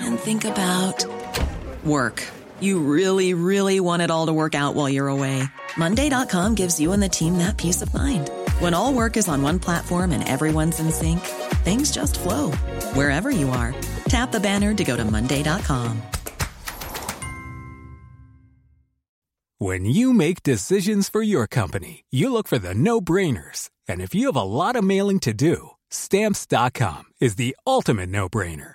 and think about work. You really, really want it all to work out while you're away. Monday.com gives you and the team that peace of mind. When all work is on one platform and everyone's in sync, things just flow wherever you are. Tap the banner to go to Monday.com. When you make decisions for your company, you look for the no brainers. And if you have a lot of mailing to do, stamps.com is the ultimate no brainer.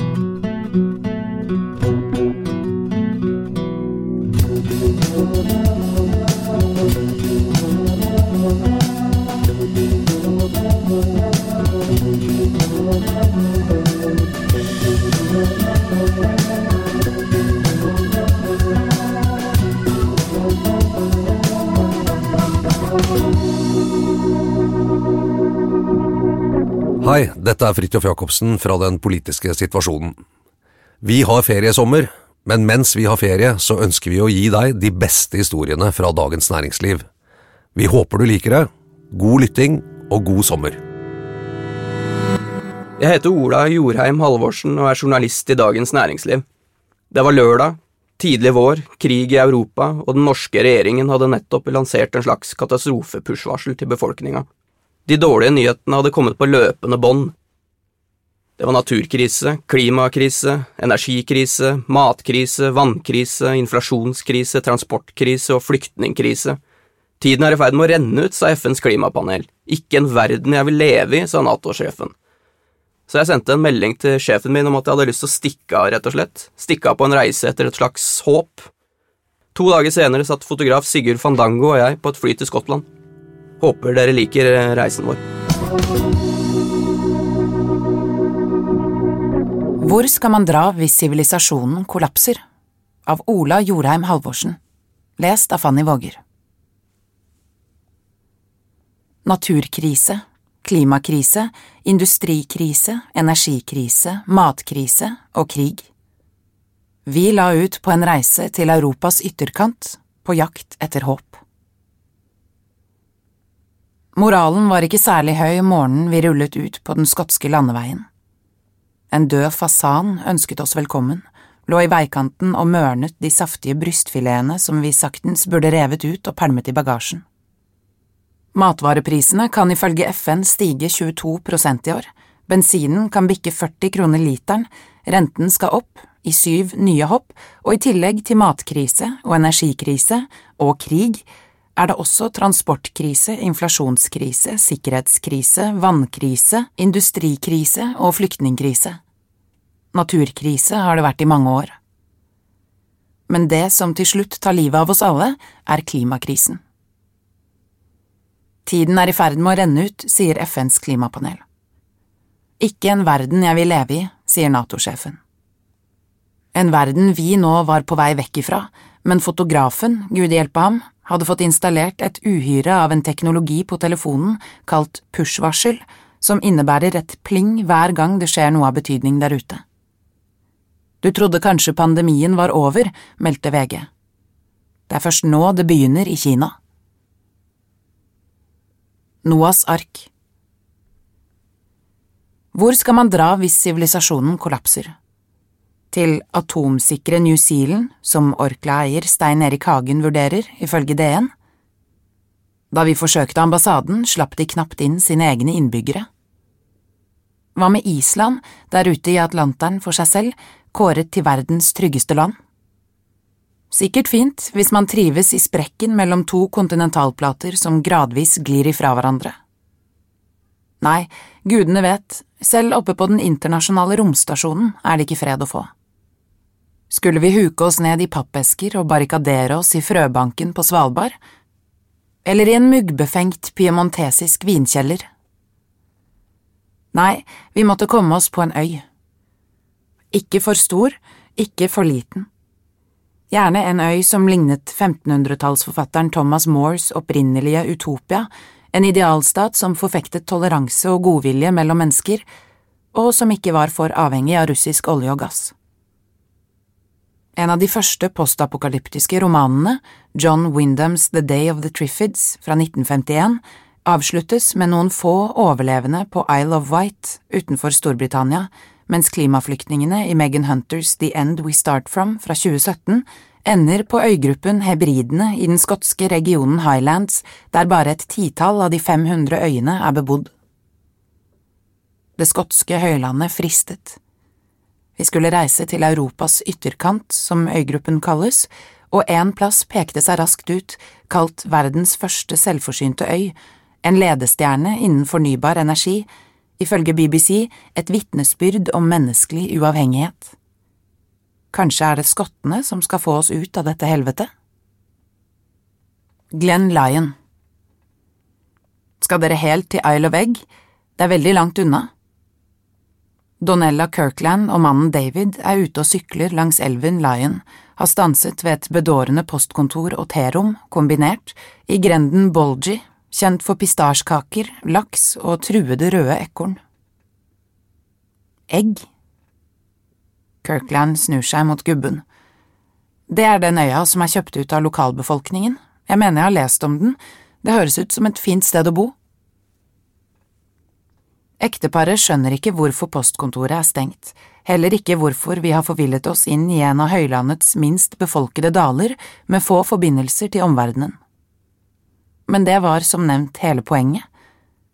Hei, dette er Fridtjof Jacobsen fra Den politiske situasjonen. Vi har ferie i sommer, men mens vi har ferie, så ønsker vi å gi deg de beste historiene fra Dagens Næringsliv. Vi håper du liker det. God lytting og god sommer. Jeg heter Ola Jorheim Halvorsen og er journalist i Dagens Næringsliv. Det var lørdag, tidlig vår, krig i Europa, og den norske regjeringen hadde nettopp lansert en slags katastrofepush-varsel til befolkninga. De dårlige nyhetene hadde kommet på løpende bånd. Det var naturkrise, klimakrise, energikrise, matkrise, vannkrise, inflasjonskrise, transportkrise og flyktningkrise. Tiden er i ferd med å renne ut, sa FNs klimapanel. Ikke en verden jeg vil leve i, sa Nato-sjefen. Så jeg sendte en melding til sjefen min om at jeg hadde lyst til å stikke av, rett og slett. Stikke av på en reise etter et slags håp. To dager senere satt fotograf Sigurd Fandango og jeg på et fly til Skottland. Håper dere liker eh, reisen vår. Hvor skal man dra hvis sivilisasjonen kollapser? Av Ola Jorheim Halvorsen. Lest av Fanny Våger. Naturkrise, klimakrise, industrikrise, energikrise, matkrise og krig. Vi la ut på en reise til Europas ytterkant, på jakt etter håp. Moralen var ikke særlig høy morgenen vi rullet ut på den skotske landeveien. En død fasan ønsket oss velkommen, lå i veikanten og mørnet de saftige brystfiletene som vi saktens burde revet ut og pælmet i bagasjen. Matvareprisene kan ifølge FN stige 22 prosent i år, bensinen kan bikke 40 kroner literen, renten skal opp, i syv nye hopp, og i tillegg til matkrise og energikrise og krig er det også transportkrise, inflasjonskrise, sikkerhetskrise, vannkrise, industrikrise og flyktningkrise. Naturkrise har det vært i mange år. Men det som til slutt tar livet av oss alle, er klimakrisen. Tiden er i ferd med å renne ut, sier FNs klimapanel. Ikke en verden jeg vil leve i, sier NATO-sjefen. En verden vi nå var på vei vekk ifra, men fotografen, gud hjelpe ham, hadde fått installert et uhyre av en teknologi på telefonen kalt push-varsel, som innebærer et pling hver gang det skjer noe av betydning der ute. Du trodde kanskje pandemien var over, meldte VG. Det er først nå det begynner i Kina. Noas ark Hvor skal man dra hvis sivilisasjonen kollapser? Til atomsikre New Zealand, som Orkla-eier Stein Erik Hagen vurderer, ifølge DN? Da vi forsøkte ambassaden, slapp de knapt inn sine egne innbyggere. Hva med Island, der ute i Atlanteren for seg selv, kåret til verdens tryggeste land? Sikkert fint hvis man trives i sprekken mellom to kontinentalplater som gradvis glir ifra hverandre. Nei, gudene vet, selv oppe på den internasjonale romstasjonen er det ikke fred å få. Skulle vi huke oss ned i pappesker og barrikadere oss i frøbanken på Svalbard? Eller i en muggbefengt piemontesisk vinkjeller? Nei, vi måtte komme oss på en øy. Ikke for stor, ikke for liten. Gjerne en øy som lignet 1500-tallsforfatteren Thomas Moores opprinnelige Utopia, en idealstat som forfektet toleranse og godvilje mellom mennesker, og som ikke var for avhengig av russisk olje og gass. En av de første postapokalyptiske romanene, John Wyndhams The Day of the Triffids fra 1951, avsluttes med noen få overlevende på Isle of Wight utenfor Storbritannia, mens klimaflyktningene i Megan Hunters The End We Start From fra 2017 ender på øygruppen Hebridene i den skotske regionen Highlands, der bare et titall av de 500 øyene er bebodd. Det skotske høylandet fristet. Vi skulle reise til Europas ytterkant, som øygruppen kalles, og én plass pekte seg raskt ut, kalt verdens første selvforsynte øy, en ledestjerne innen fornybar energi, ifølge BBC et vitnesbyrd om menneskelig uavhengighet. Kanskje er det skottene som skal få oss ut av dette helvetet? Glenn Lyon Skal dere helt til Isle of Egg? Det er veldig langt unna. Donella Kirkland og mannen David er ute og sykler langs elven Lion, har stanset ved et bedårende postkontor og terom, kombinert, i grenden Bolgi kjent for pistasjkaker, laks og truede røde ekorn. Egg. Kirkland snur seg mot gubben. Det er den øya som er kjøpt ut av lokalbefolkningen, jeg mener jeg har lest om den, det høres ut som et fint sted å bo. Ekteparet skjønner ikke hvorfor postkontoret er stengt, heller ikke hvorfor vi har forvillet oss inn i en av høylandets minst befolkede daler med få forbindelser til omverdenen men det var som nevnt hele poenget.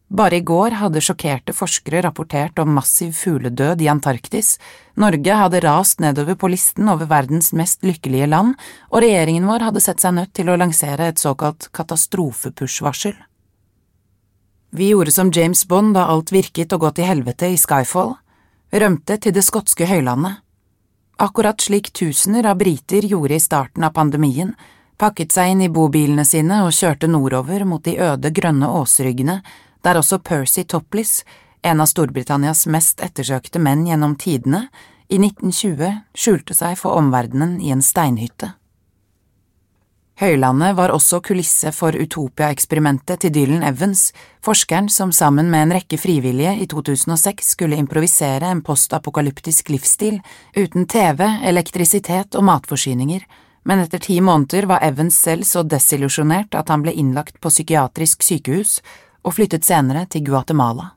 Bare i går hadde sjokkerte forskere rapportert om massiv fugledød i Antarktis, Norge hadde rast nedover på listen over verdens mest lykkelige land, og regjeringen vår hadde sett seg nødt til å lansere et såkalt katastrofepush-varsel. Vi gjorde som James Bond da alt virket å gå til helvete i Skyfall, rømte til det skotske høylandet. Akkurat slik tusener av briter gjorde i starten av pandemien, pakket seg inn i bobilene sine og kjørte nordover mot de øde grønne åsryggene, der også Percy Topless, en av Storbritannias mest ettersøkte menn gjennom tidene, i 1920 skjulte seg for omverdenen i en steinhytte. Høylandet var også kulisse for Utopia-eksperimentet til Dylan Evans, forskeren som sammen med en rekke frivillige i 2006 skulle improvisere en postapokalyptisk livsstil uten TV, elektrisitet og matforsyninger, men etter ti måneder var Evans selv så desillusjonert at han ble innlagt på psykiatrisk sykehus og flyttet senere til Guatemala.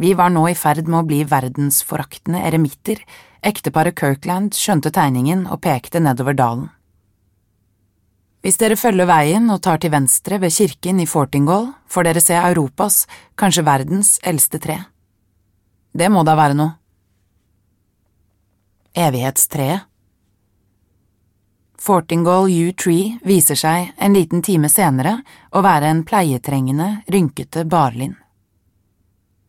Vi var nå i ferd med å bli verdensforaktende eremitter, ekteparet Kirkland skjønte tegningen og pekte nedover dalen. Hvis dere følger veien og tar til venstre ved kirken i Fortingall, får dere se Europas, kanskje verdens, eldste tre. Det må da være noe. Evighetstreet Fortingall U-Tree viser seg en liten time senere å være en pleietrengende, rynkete barlind.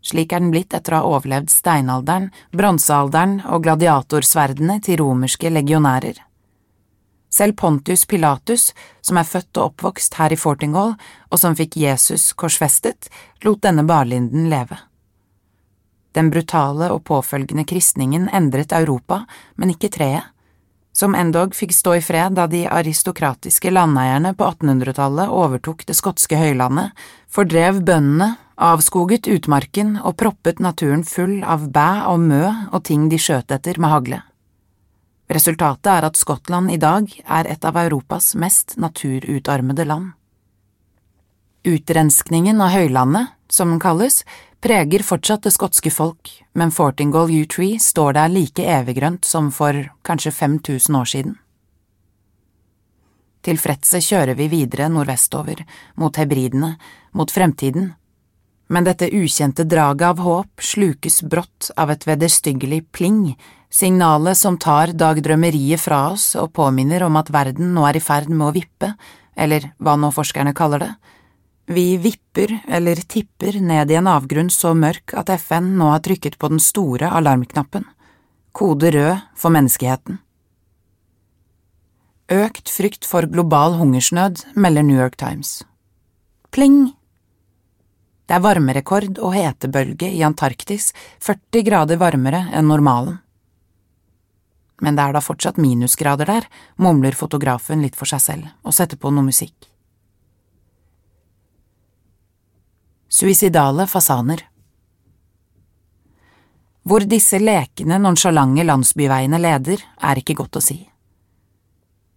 Slik er den blitt etter å ha overlevd steinalderen, bronsealderen og gladiatorsverdene til romerske legionærer. Selv Pontius Pilatus, som er født og oppvokst her i Fortingall, og som fikk Jesus korsfestet, lot denne barlinden leve. Den brutale og påfølgende kristningen endret Europa, men ikke treet, som endog fikk stå i fred da de aristokratiske landeierne på 1800-tallet overtok det skotske høylandet, fordrev bøndene, avskoget utmarken og proppet naturen full av bæ og mø og ting de skjøt etter med hagle. Resultatet er at Skottland i dag er et av Europas mest naturutarmede land. Utrenskningen av høylandet, som den kalles, preger fortsatt det skotske folk, men Fortingall U-Tree står der like eviggrønt som for kanskje 5000 år siden. Tilfredse kjører vi videre nordvestover, mot hebridene, mot fremtiden, men dette ukjente draget av håp slukes brått av et vederstyggelig pling, signalet som tar dagdrømmeriet fra oss og påminner om at verden nå er i ferd med å vippe, eller hva nå forskerne kaller det, vi vipper eller tipper ned i en avgrunn så mørk at FN nå har trykket på den store alarmknappen. Kode rød for menneskeheten. Økt frykt for global hungersnød, melder New York Times. Pling! Det er varmerekord og hetebølge i Antarktis, 40 grader varmere enn normalen. Men det er da fortsatt minusgrader der, mumler fotografen litt for seg selv og setter på noe musikk. Suicidale fasaner Hvor disse lekende, nonsjalante landsbyveiene leder, er ikke godt å si.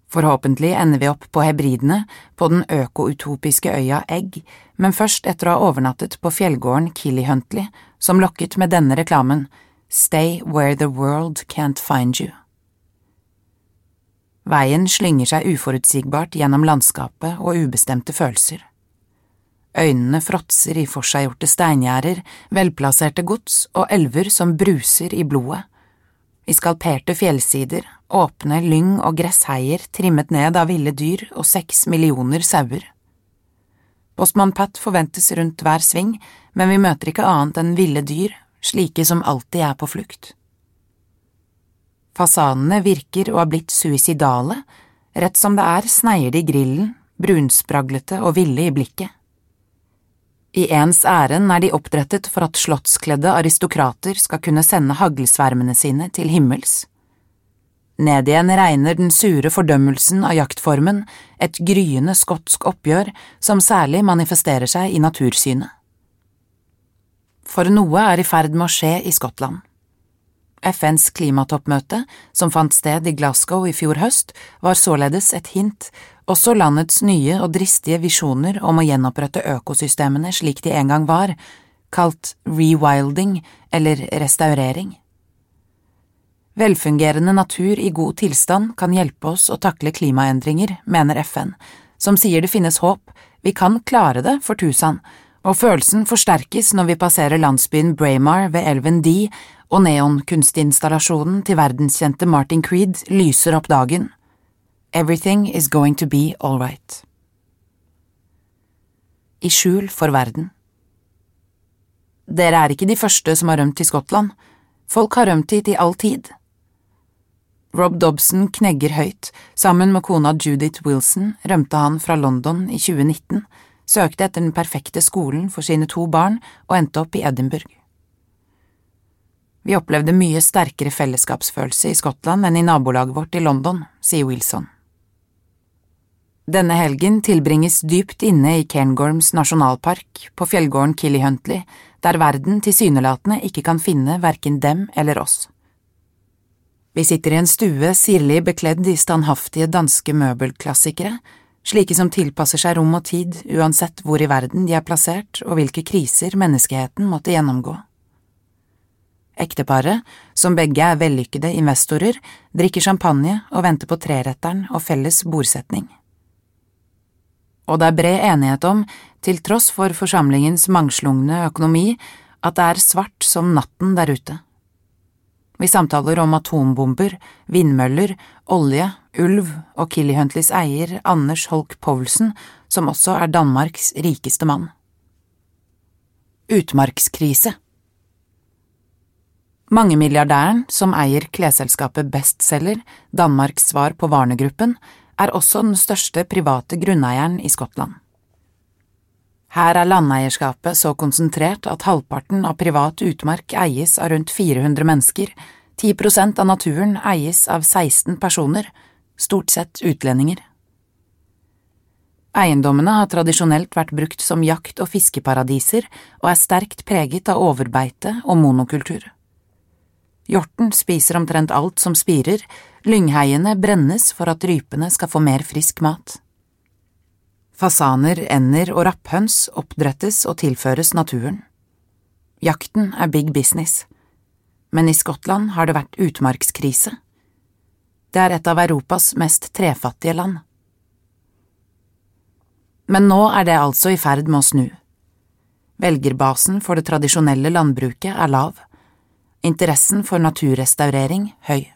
Forhåpentlig ender vi opp på hebridene, på den økoutopiske øya Egg, men først etter å ha overnattet på fjellgården Killyhuntley, som lokket med denne reklamen Stay where the world can't find you. Veien slynger seg uforutsigbart gjennom landskapet og ubestemte følelser. Øynene fråtser i forseggjorte steingjerder, velplasserte gods og elver som bruser i blodet. I skalperte fjellsider, åpne lyng og gressheier trimmet ned av ville dyr og seks millioner sauer. Postmann Pat forventes rundt hver sving, men vi møter ikke annet enn ville dyr, slike som alltid er på flukt. Fasanene virker å ha blitt suicidale, rett som det er sneier de grillen, brunspraglete og ville i blikket. I ens ærend er de oppdrettet for at slottskledde aristokrater skal kunne sende haglsvermene sine til himmels. Ned igjen regner den sure fordømmelsen av jaktformen, et gryende skotsk oppgjør som særlig manifesterer seg i natursynet. For noe er i ferd med å skje i Skottland. FNs klimatoppmøte, som fant sted i Glasgow i fjor høst, var således et hint. Også landets nye og dristige visjoner om å gjenopprette økosystemene slik de en gang var, kalt rewilding eller restaurering. Velfungerende natur i god tilstand kan hjelpe oss å takle klimaendringer, mener FN, som sier det finnes håp, vi kan klare det for tusen, og følelsen forsterkes når vi passerer landsbyen Braemar ved elven Dee og neonkunstinstallasjonen til verdenskjente Martin Creed lyser opp dagen. Everything is going to be all right. I skjul for verden. Dere er ikke de første som har rømt til Skottland, folk har rømt hit i all tid. Rob Dobson knegger høyt, sammen med kona Judith Wilson rømte han fra London i 2019, søkte etter den perfekte skolen for sine to barn og endte opp i Edinburgh. Vi opplevde mye sterkere fellesskapsfølelse i Skottland enn i nabolaget vårt i London, sier Wilson. Denne helgen tilbringes dypt inne i Cairngorms nasjonalpark, på fjellgården Killyhuntley, der verden tilsynelatende ikke kan finne verken dem eller oss. Vi sitter i en stue sirlig bekledd i standhaftige danske møbelklassikere, slike som tilpasser seg rom og tid uansett hvor i verden de er plassert og hvilke kriser menneskeheten måtte gjennomgå. Ekteparet, som begge er vellykkede investorer, drikker champagne og venter på treretteren og felles bordsetning og det er bred enighet om, til tross for forsamlingens mangslungne økonomi, at det er svart som natten der ute. Vi samtaler om atombomber, vindmøller, olje, ulv og Killyhuntleys eier Anders Holk Poulsen, som også er Danmarks rikeste mann. Utmarkskrise Mangemilliardæren, som eier klesselskapet Bestselger, Danmarks svar på Warner-gruppen, er også den største private grunneieren i Skottland. Her er landeierskapet så konsentrert at halvparten av privat utmark eies av rundt 400 mennesker, 10 prosent av naturen eies av 16 personer, stort sett utlendinger. Eiendommene har tradisjonelt vært brukt som jakt- og fiskeparadiser og er sterkt preget av overbeite og monokultur. Hjorten spiser omtrent alt som spirer, lyngheiene brennes for at rypene skal få mer frisk mat. Fasaner, ender og rapphøns oppdrettes og tilføres naturen. Jakten er big business, men i Skottland har det vært utmarkskrise. Det er et av Europas mest trefattige land. Men nå er det altså i ferd med å snu. Velgerbasen for det tradisjonelle landbruket er lav. Interessen for naturrestaurering høy.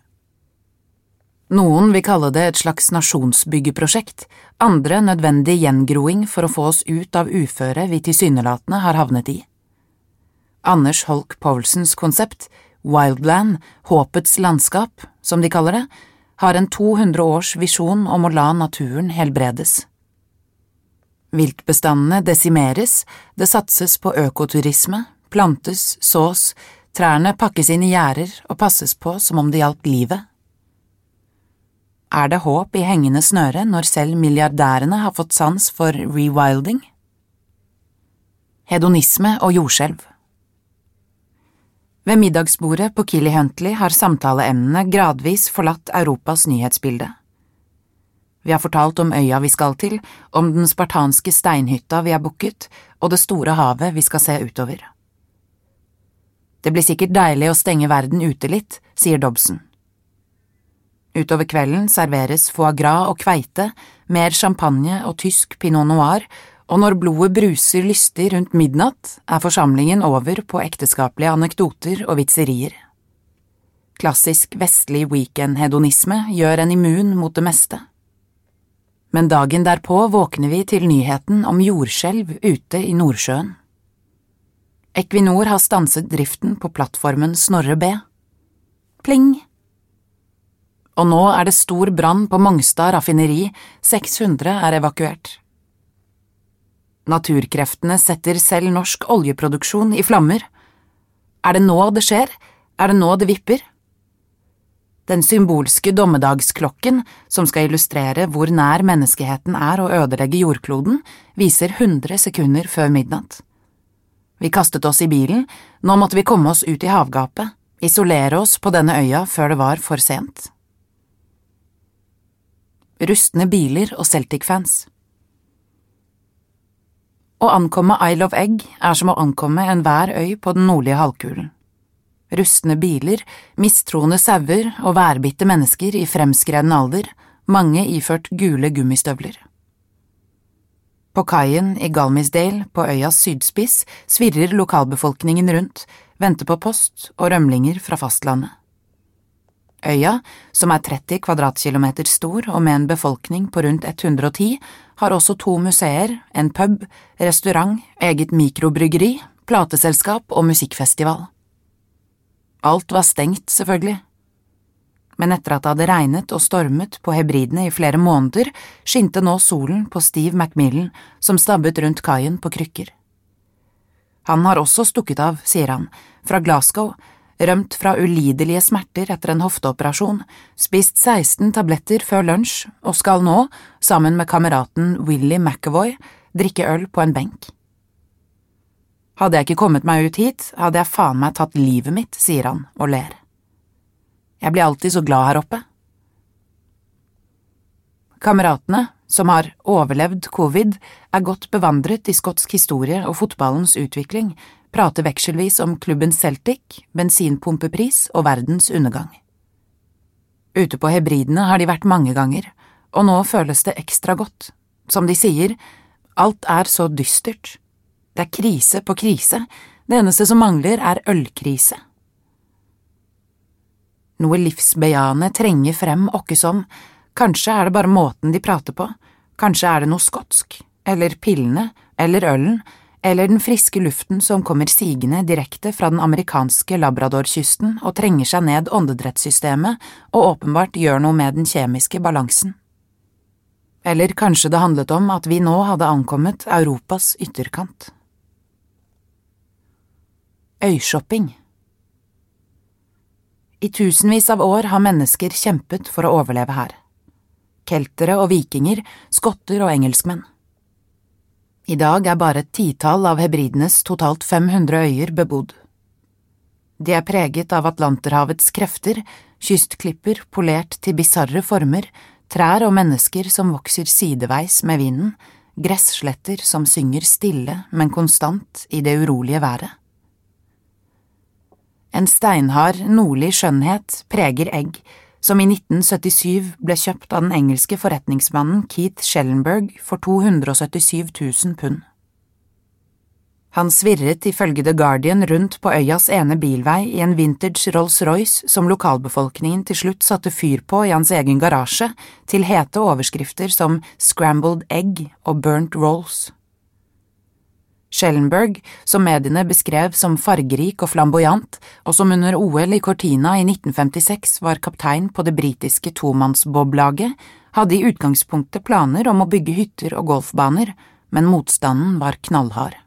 Noen vil kalle det et slags nasjonsbyggeprosjekt, andre nødvendig gjengroing for å få oss ut av uføret vi tilsynelatende har havnet i. Anders Holk Poulsens konsept, Wildland, håpets landskap, som de kaller det, har en 200 års visjon om å la naturen helbredes. Viltbestandene desimeres, det satses på økoturisme, plantes, sås, trærne pakkes inn i gjerder og passes på som om det gjaldt livet. Er det håp i hengende snøre når selv milliardærene har fått sans for rewilding? Hedonisme og jordskjelv Ved middagsbordet på Killy Huntley har samtaleemnene gradvis forlatt Europas nyhetsbilde. Vi har fortalt om øya vi skal til, om den spartanske steinhytta vi har booket, og det store havet vi skal se utover. Det blir sikkert deilig å stenge verden ute litt, sier Dobson. Utover kvelden serveres foie gras og kveite, mer champagne og tysk pinot noir, og når blodet bruser lystig rundt midnatt, er forsamlingen over på ekteskapelige anekdoter og vitserier. Klassisk vestlig weekend-hedonisme gjør en immun mot det meste. Men dagen derpå våkner vi til nyheten om jordskjelv ute i Nordsjøen. Equinor har stanset driften på plattformen Snorre B. Pling! og nå er det stor brann på Mongstad raffineri, 600 er evakuert. Naturkreftene setter selv norsk oljeproduksjon i flammer. Er det nå det skjer, er det nå det vipper? Den symbolske dommedagsklokken, som skal illustrere hvor nær menneskeheten er å ødelegge jordkloden, viser 100 sekunder før midnatt. Vi kastet oss i bilen, nå måtte vi komme oss ut i havgapet, isolere oss på denne øya før det var for sent rustne biler og Celtic-fans. Å ankomme Isle of Egg er som å ankomme enhver øy på den nordlige halvkulen. Rustne biler, mistroende sauer og værbitte mennesker i fremskreden alder, mange iført gule gummistøvler. På kaien i Galmisdale på øyas sydspiss svirrer lokalbefolkningen rundt, venter på post og rømlinger fra fastlandet. Øya, som er 30 kvadratkilometer stor og med en befolkning på rundt 110, har også to museer, en pub, restaurant, eget mikrobryggeri, plateselskap og musikkfestival. Alt var stengt, selvfølgelig. Men etter at det hadde regnet og stormet på hebridene i flere måneder, skinte nå solen på Steve Macmillan, som stabbet rundt kaien på krykker. Han har også stukket av, sier han, fra Glasgow, rømt fra ulidelige smerter etter en hofteoperasjon, spist 16 tabletter før lunsj og skal nå, sammen med kameraten Willy McAvoy, drikke øl på en benk. Hadde jeg ikke kommet meg ut hit, hadde jeg faen meg tatt livet mitt, sier han og ler. Jeg blir alltid så glad her oppe. Kameratene, som har overlevd covid, er godt bevandret i skotsk historie og fotballens utvikling, prater vekselvis om klubben Celtic, bensinpumpepris og verdens undergang. Ute på hebridene har de vært mange ganger, og nå føles det ekstra godt. Som de sier, alt er så dystert. Det er krise på krise, det eneste som mangler er ølkrise. Noe livsbejaende trenger frem åkke som, kanskje er det bare måten de prater på, kanskje er det noe skotsk, eller pillene, eller ølen, eller den friske luften som kommer sigende direkte fra den amerikanske labradorkysten og trenger seg ned åndedrettssystemet og åpenbart gjør noe med den kjemiske balansen. Eller kanskje det handlet om at vi nå hadde ankommet Europas ytterkant. Øyshopping I tusenvis av år har mennesker kjempet for å overleve her. Keltere og vikinger, skotter og engelskmenn. I dag er bare et titall av hebridenes totalt 500 øyer bebodd. De er preget av Atlanterhavets krefter, kystklipper polert til bisarre former, trær og mennesker som vokser sideveis med vinden, gressletter som synger stille, men konstant i det urolige været. En steinhard, nordlig skjønnhet preger Egg, som i 1977 ble kjøpt av den engelske forretningsmannen Keith Schellenberg for 277 000 pund. Han svirret ifølge The Guardian rundt på øyas ene bilvei i en vintage Rolls-Royce som lokalbefolkningen til slutt satte fyr på i hans egen garasje, til hete overskrifter som Scrambled Egg og Burnt Rolls. Schellenberg, som mediene beskrev som fargerik og flamboyant, og som under OL i Cortina i 1956 var kaptein på det britiske tomannsboblaget, hadde i utgangspunktet planer om å bygge hytter og golfbaner, men motstanden var knallhard.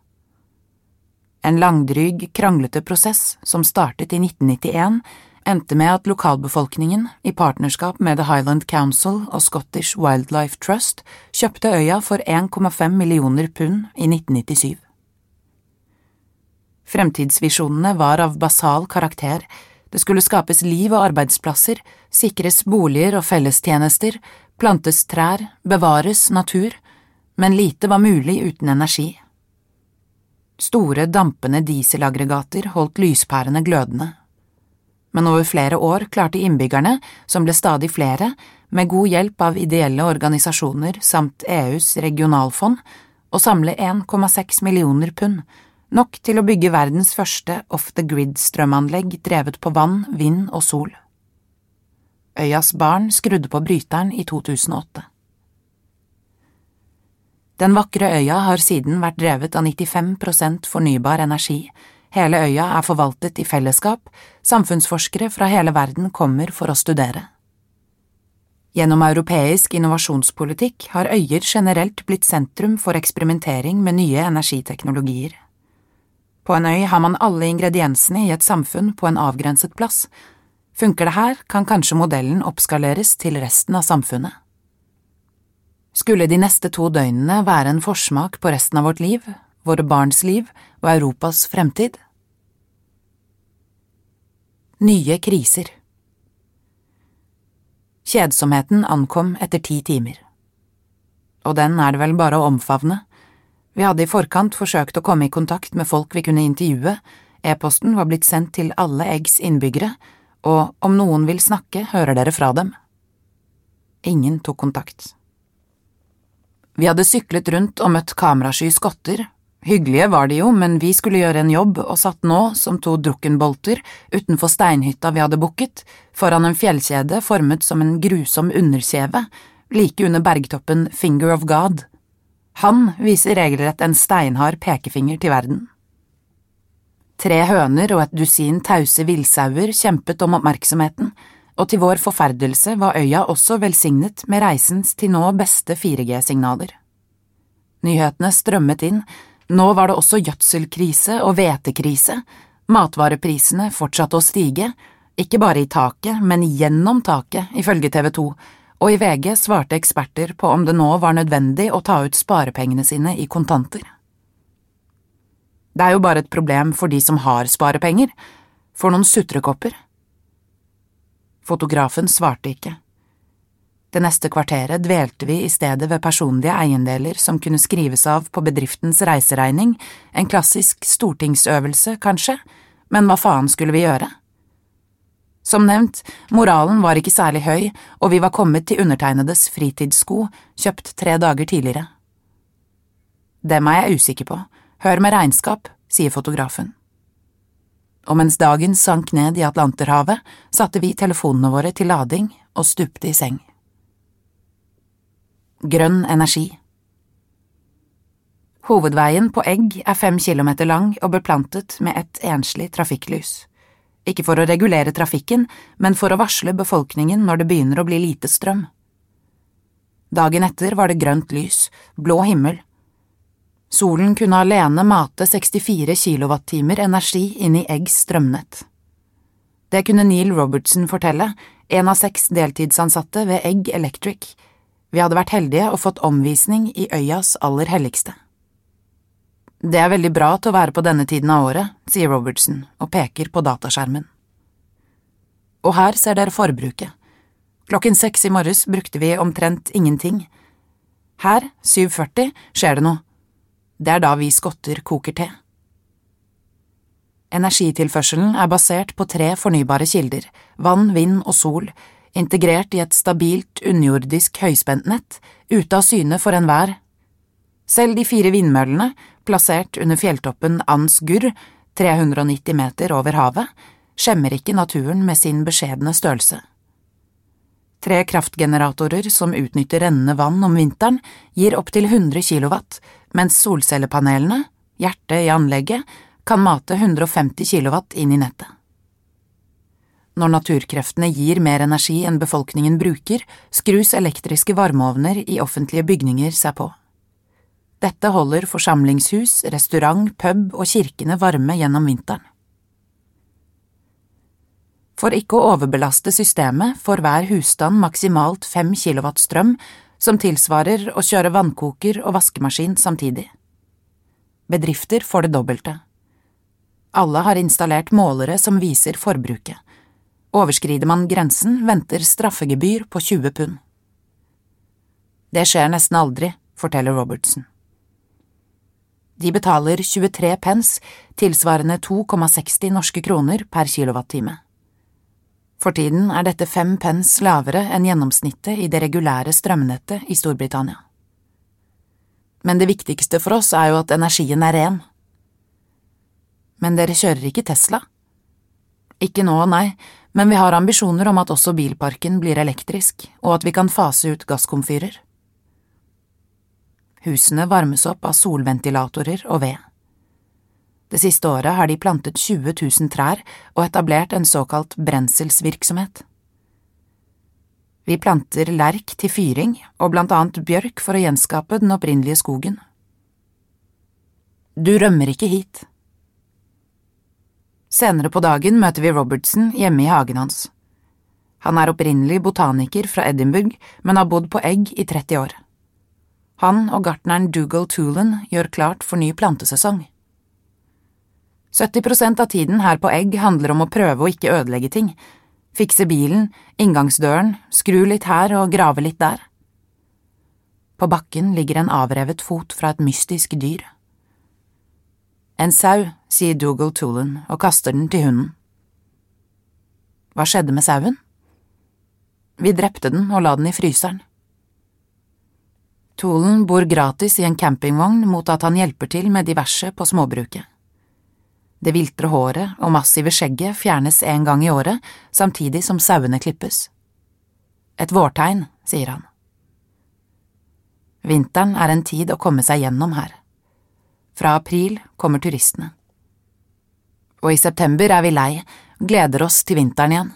En langdryg, kranglete prosess som startet i 1991, endte med at lokalbefolkningen, i partnerskap med The Highland Council og Scottish Wildlife Trust, kjøpte øya for 1,5 millioner pund i 1997. Fremtidsvisjonene var av basal karakter, det skulle skapes liv og arbeidsplasser, sikres boliger og fellestjenester, plantes trær, bevares natur, men lite var mulig uten energi. Store, dampende dieselaggregater holdt lyspærene glødende. Men over flere år klarte innbyggerne, som ble stadig flere, med god hjelp av ideelle organisasjoner samt EUs regionalfond, å samle 1,6 millioner pund, nok til å bygge verdens første off-the-grid-strømanlegg drevet på vann, vind og sol. Øyas barn skrudde på bryteren i 2008. Den vakre øya har siden vært drevet av 95% fornybar energi, hele øya er forvaltet i fellesskap, samfunnsforskere fra hele verden kommer for å studere. Gjennom europeisk innovasjonspolitikk har øyer generelt blitt sentrum for eksperimentering med nye energiteknologier. På en øy har man alle ingrediensene i et samfunn på en avgrenset plass. Funker det her, kan kanskje modellen oppskaleres til resten av samfunnet. Skulle de neste to døgnene være en forsmak på resten av vårt liv, våre barns liv og Europas fremtid? Nye kriser Kjedsomheten ankom etter ti timer. Og den er det vel bare å omfavne. Vi hadde i forkant forsøkt å komme i kontakt med folk vi kunne intervjue, e-posten var blitt sendt til alle Eggs innbyggere, og om noen vil snakke, hører dere fra dem. Ingen tok kontakt. Vi hadde syklet rundt og møtt kamerasky skotter, hyggelige var de jo, men vi skulle gjøre en jobb og satt nå, som to drukkenbolter, utenfor steinhytta vi hadde booket, foran en fjellkjede formet som en grusom underkjeve, like under bergtoppen Finger of God han viser regelrett en steinhard pekefinger til verden. Tre høner og et dusin tause villsauer kjempet om oppmerksomheten, og til vår forferdelse var øya også velsignet med reisens til nå beste 4G-signaler. Nyhetene strømmet inn, nå var det også gjødselkrise og hvetekrise, matvareprisene fortsatte å stige, ikke bare i taket, men gjennom taket, ifølge TV 2, og i VG svarte eksperter på om det nå var nødvendig å ta ut sparepengene sine i kontanter. Det er jo bare et problem for de som har sparepenger, for noen sutrekopper. Fotografen svarte ikke. Det neste kvarteret dvelte vi i stedet ved personlige eiendeler som kunne skrives av på bedriftens reiseregning, en klassisk stortingsøvelse, kanskje, men hva faen skulle vi gjøre? Som nevnt, moralen var ikke særlig høy, og vi var kommet til undertegnedes fritidssko, kjøpt tre dager tidligere. Dem er jeg usikker på, hør med regnskap, sier fotografen. Og mens dagen sank ned i Atlanterhavet, satte vi telefonene våre til lading og stupte i seng. Grønn energi Hovedveien på Egg er fem kilometer lang og beplantet med et enslig trafikklys ikke for å regulere trafikken, men for å varsle befolkningen når det begynner å bli lite strøm. Dagen etter var det grønt lys, blå himmel. Solen kunne alene mate 64 kilowattimer energi inn i Eggs strømnett. Det kunne Neil Robertson fortelle, en av seks deltidsansatte ved Egg Electric. Vi hadde vært heldige og fått omvisning i øyas aller helligste. Det er veldig bra til å være på denne tiden av året, sier Robertson og peker på dataskjermen. Og her ser dere forbruket. Klokken seks i morges brukte vi omtrent ingenting. Her, 7.40, skjer det noe. Det er da vi skotter koker te. Energitilførselen er basert på tre fornybare kilder, vann, vind og sol, integrert i et stabilt underjordisk høyspentnett, ute av syne for enhver. Selv de fire vindmøllene, plassert under fjelltoppen Ansgur, 390 meter over havet, skjemmer ikke naturen med sin beskjedne størrelse. Tre kraftgeneratorer som utnytter rennende vann om vinteren, gir opptil 100 kilowatt, mens solcellepanelene, hjertet i anlegget, kan mate 150 kilowatt inn i nettet. Når naturkreftene gir mer energi enn befolkningen bruker, skrus elektriske varmeovner i offentlige bygninger seg på. Dette holder forsamlingshus, restaurant, pub og kirkene varme gjennom vinteren. For ikke å overbelaste systemet får hver husstand maksimalt fem kilowatt strøm, som tilsvarer å kjøre vannkoker og vaskemaskin samtidig. Bedrifter får det dobbelte. Alle har installert målere som viser forbruket. Overskrider man grensen, venter straffegebyr på 20 pund. Det skjer nesten aldri, forteller Robertson. De betaler 23 pence, tilsvarende 2,60 norske kroner per kilowattime. For tiden er dette fem pence lavere enn gjennomsnittet i det regulære strømnettet i Storbritannia. Men det viktigste for oss er jo at energien er ren. Men dere kjører ikke Tesla? Ikke nå, nei, men vi har ambisjoner om at også bilparken blir elektrisk, og at vi kan fase ut gasskomfyrer. Husene varmes opp av solventilatorer og ved. Det siste året har de plantet 20 000 trær og etablert en såkalt brenselsvirksomhet. Vi planter lerk til fyring og blant annet bjørk for å gjenskape den opprinnelige skogen. Du rømmer ikke hit. Senere på dagen møter vi Robertson hjemme i hagen hans. Han er opprinnelig botaniker fra Edinburgh, men har bodd på Egg i 30 år. Han og gartneren Dougal Toolan gjør klart for ny plantesesong. 70% av tiden her på Egg handler om å prøve å ikke ødelegge ting, fikse bilen, inngangsdøren, skru litt her og grave litt der. På bakken ligger en avrevet fot fra et mystisk dyr. En sau, sier Dougal Toolan og kaster den til hunden. Hva skjedde med sauen? Vi drepte den og la den i fryseren. Toolan bor gratis i en campingvogn mot at han hjelper til med diverse på småbruket. Det viltre håret og massive skjegget fjernes en gang i året, samtidig som sauene klippes. Et vårtegn, sier han. Vinteren er en tid å komme seg gjennom her. Fra april kommer turistene. Og i september er vi lei, gleder oss til vinteren igjen.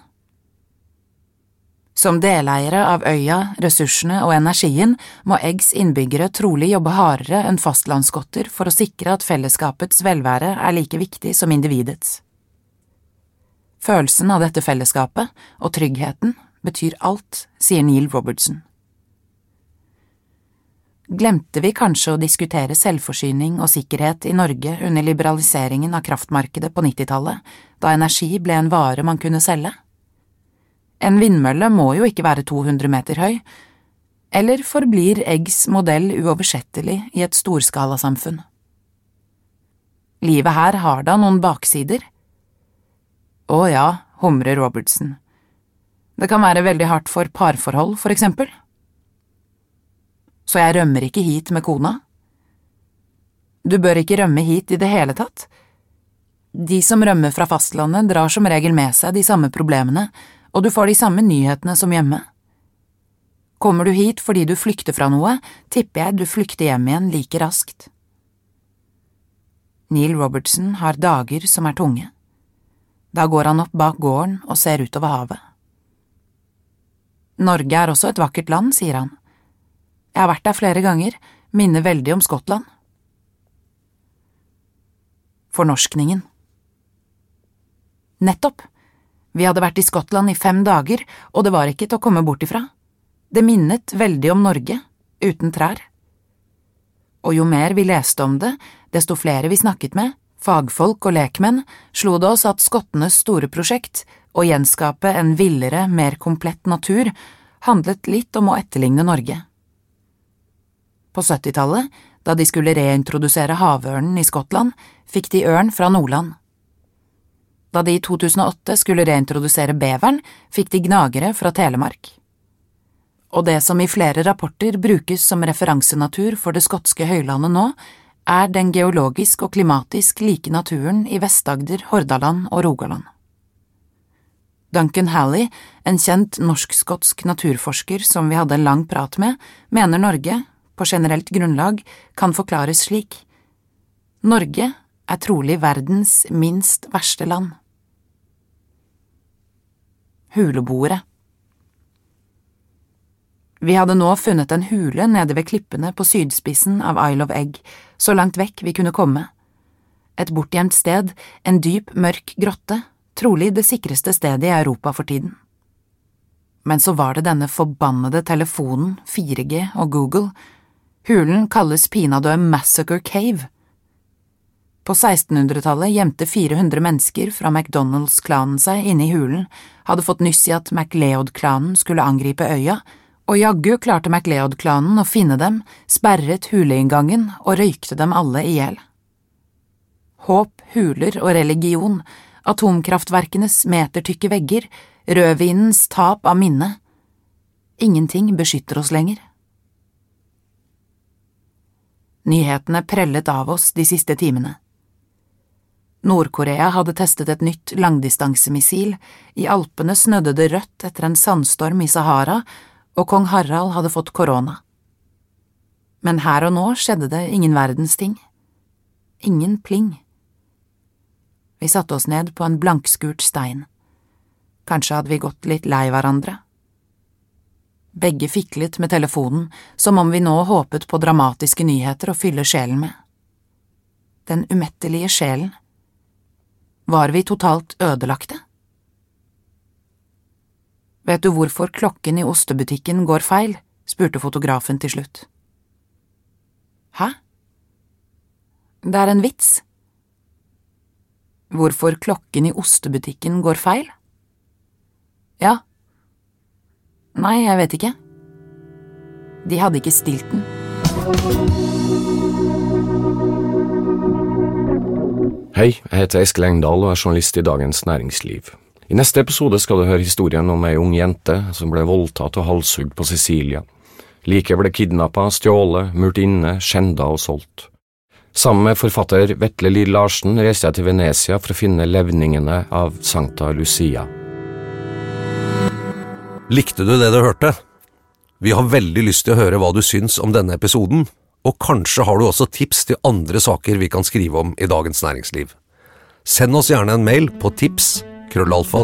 Som deleiere av øya, ressursene og energien må Eggs innbyggere trolig jobbe hardere enn fastlandsskotter for å sikre at fellesskapets velvære er like viktig som individets. Følelsen av dette fellesskapet og tryggheten betyr alt, sier Neil Robertson. Glemte vi kanskje å diskutere selvforsyning og sikkerhet i Norge under liberaliseringen av kraftmarkedet på nittitallet, da energi ble en vare man kunne selge? En vindmølle må jo ikke være 200 meter høy, eller forblir Eggs modell uoversettelig i et storskalasamfunn? Livet her har da noen baksider? Å ja, humrer Robertsen. Det kan være veldig hardt for parforhold, for eksempel så jeg rømmer ikke hit med kona. Du bør ikke rømme hit i det hele tatt. De som rømmer fra fastlandet, drar som regel med seg de samme problemene, og du får de samme nyhetene som hjemme. Kommer du hit fordi du flykter fra noe, tipper jeg du flykter hjem igjen like raskt. Neil Robertson har dager som er tunge. Da går han opp bak gården og ser utover havet. Norge er også et vakkert land, sier han. Jeg har vært der flere ganger, minner veldig om Skottland. Fornorskningen Nettopp! Vi hadde vært i Skottland i fem dager, og det var ikke til å komme bort ifra. Det minnet veldig om Norge, uten trær. Og jo mer vi leste om det, desto flere vi snakket med, fagfolk og lekmenn, slo det oss at skottenes store prosjekt, å gjenskape en villere, mer komplett natur, handlet litt om å etterligne Norge. På 70-tallet, da de skulle reintrodusere havørnen i Skottland, fikk de ørn fra Nordland. Da de i 2008 skulle reintrodusere beveren, fikk de gnagere fra Telemark. Og det som i flere rapporter brukes som referansenatur for det skotske høylandet nå, er den geologisk og klimatisk like naturen i Vest-Agder, Hordaland og Rogaland. Duncan Halley, en kjent norsk-skotsk naturforsker som vi hadde en lang prat med, mener Norge, på generelt grunnlag, kan forklares slik. Norge er trolig verdens minst verste land. Huleboere Vi hadde nå funnet en hule nede ved klippene på sydspissen av Isle of Egg, så langt vekk vi kunne komme. Et bortgjemt sted, en dyp, mørk grotte, trolig det sikreste stedet i Europa for tiden. Men så var det denne forbannede telefonen, 4G og Google. Hulen kalles pinadø Massacre Cave. På 1600-tallet gjemte 400 mennesker fra McDonald's-klanen seg inne i hulen, hadde fått nyss i at MacLeod-klanen skulle angripe øya, og jaggu klarte MacLeod-klanen å finne dem, sperret huleinngangen og røykte dem alle i hjel. Håp, huler og religion, atomkraftverkenes metertykke vegger, rødvinens tap av minne. Ingenting beskytter oss lenger. Nyhetene prellet av oss de siste timene. Nord-Korea hadde testet et nytt langdistansemissil, i Alpene snødde det rødt etter en sandstorm i Sahara, og kong Harald hadde fått korona. Men her og nå skjedde det ingen verdens ting. Ingen pling. Vi satte oss ned på en blankskurt stein. Kanskje hadde vi gått litt lei hverandre. Begge fiklet med telefonen, som om vi nå håpet på dramatiske nyheter å fylle sjelen med. Den umettelige sjelen. Var vi totalt ødelagte? Vet du hvorfor klokken i ostebutikken går feil? spurte fotografen til slutt. Hæ? Det er en vits. Hvorfor klokken i ostebutikken går feil? Ja. Nei, jeg vet ikke. De hadde ikke stilt den. Hei, jeg heter Eskil Engdahl og er journalist i Dagens Næringsliv. I neste episode skal du høre historien om ei ung jente som ble voldtatt og halshugd på Sicilia. Like ble kidnappa, stjålet, murt inne, skjenda og solgt. Sammen med forfatter Vetle Lill Larsen reiste jeg til Venezia for å finne levningene av Sankta Lucia. Likte du det du hørte? Vi har veldig lyst til å høre hva du syns om denne episoden, og kanskje har du også tips til andre saker vi kan skrive om i Dagens Næringsliv. Send oss gjerne en mail på tips krøllalfa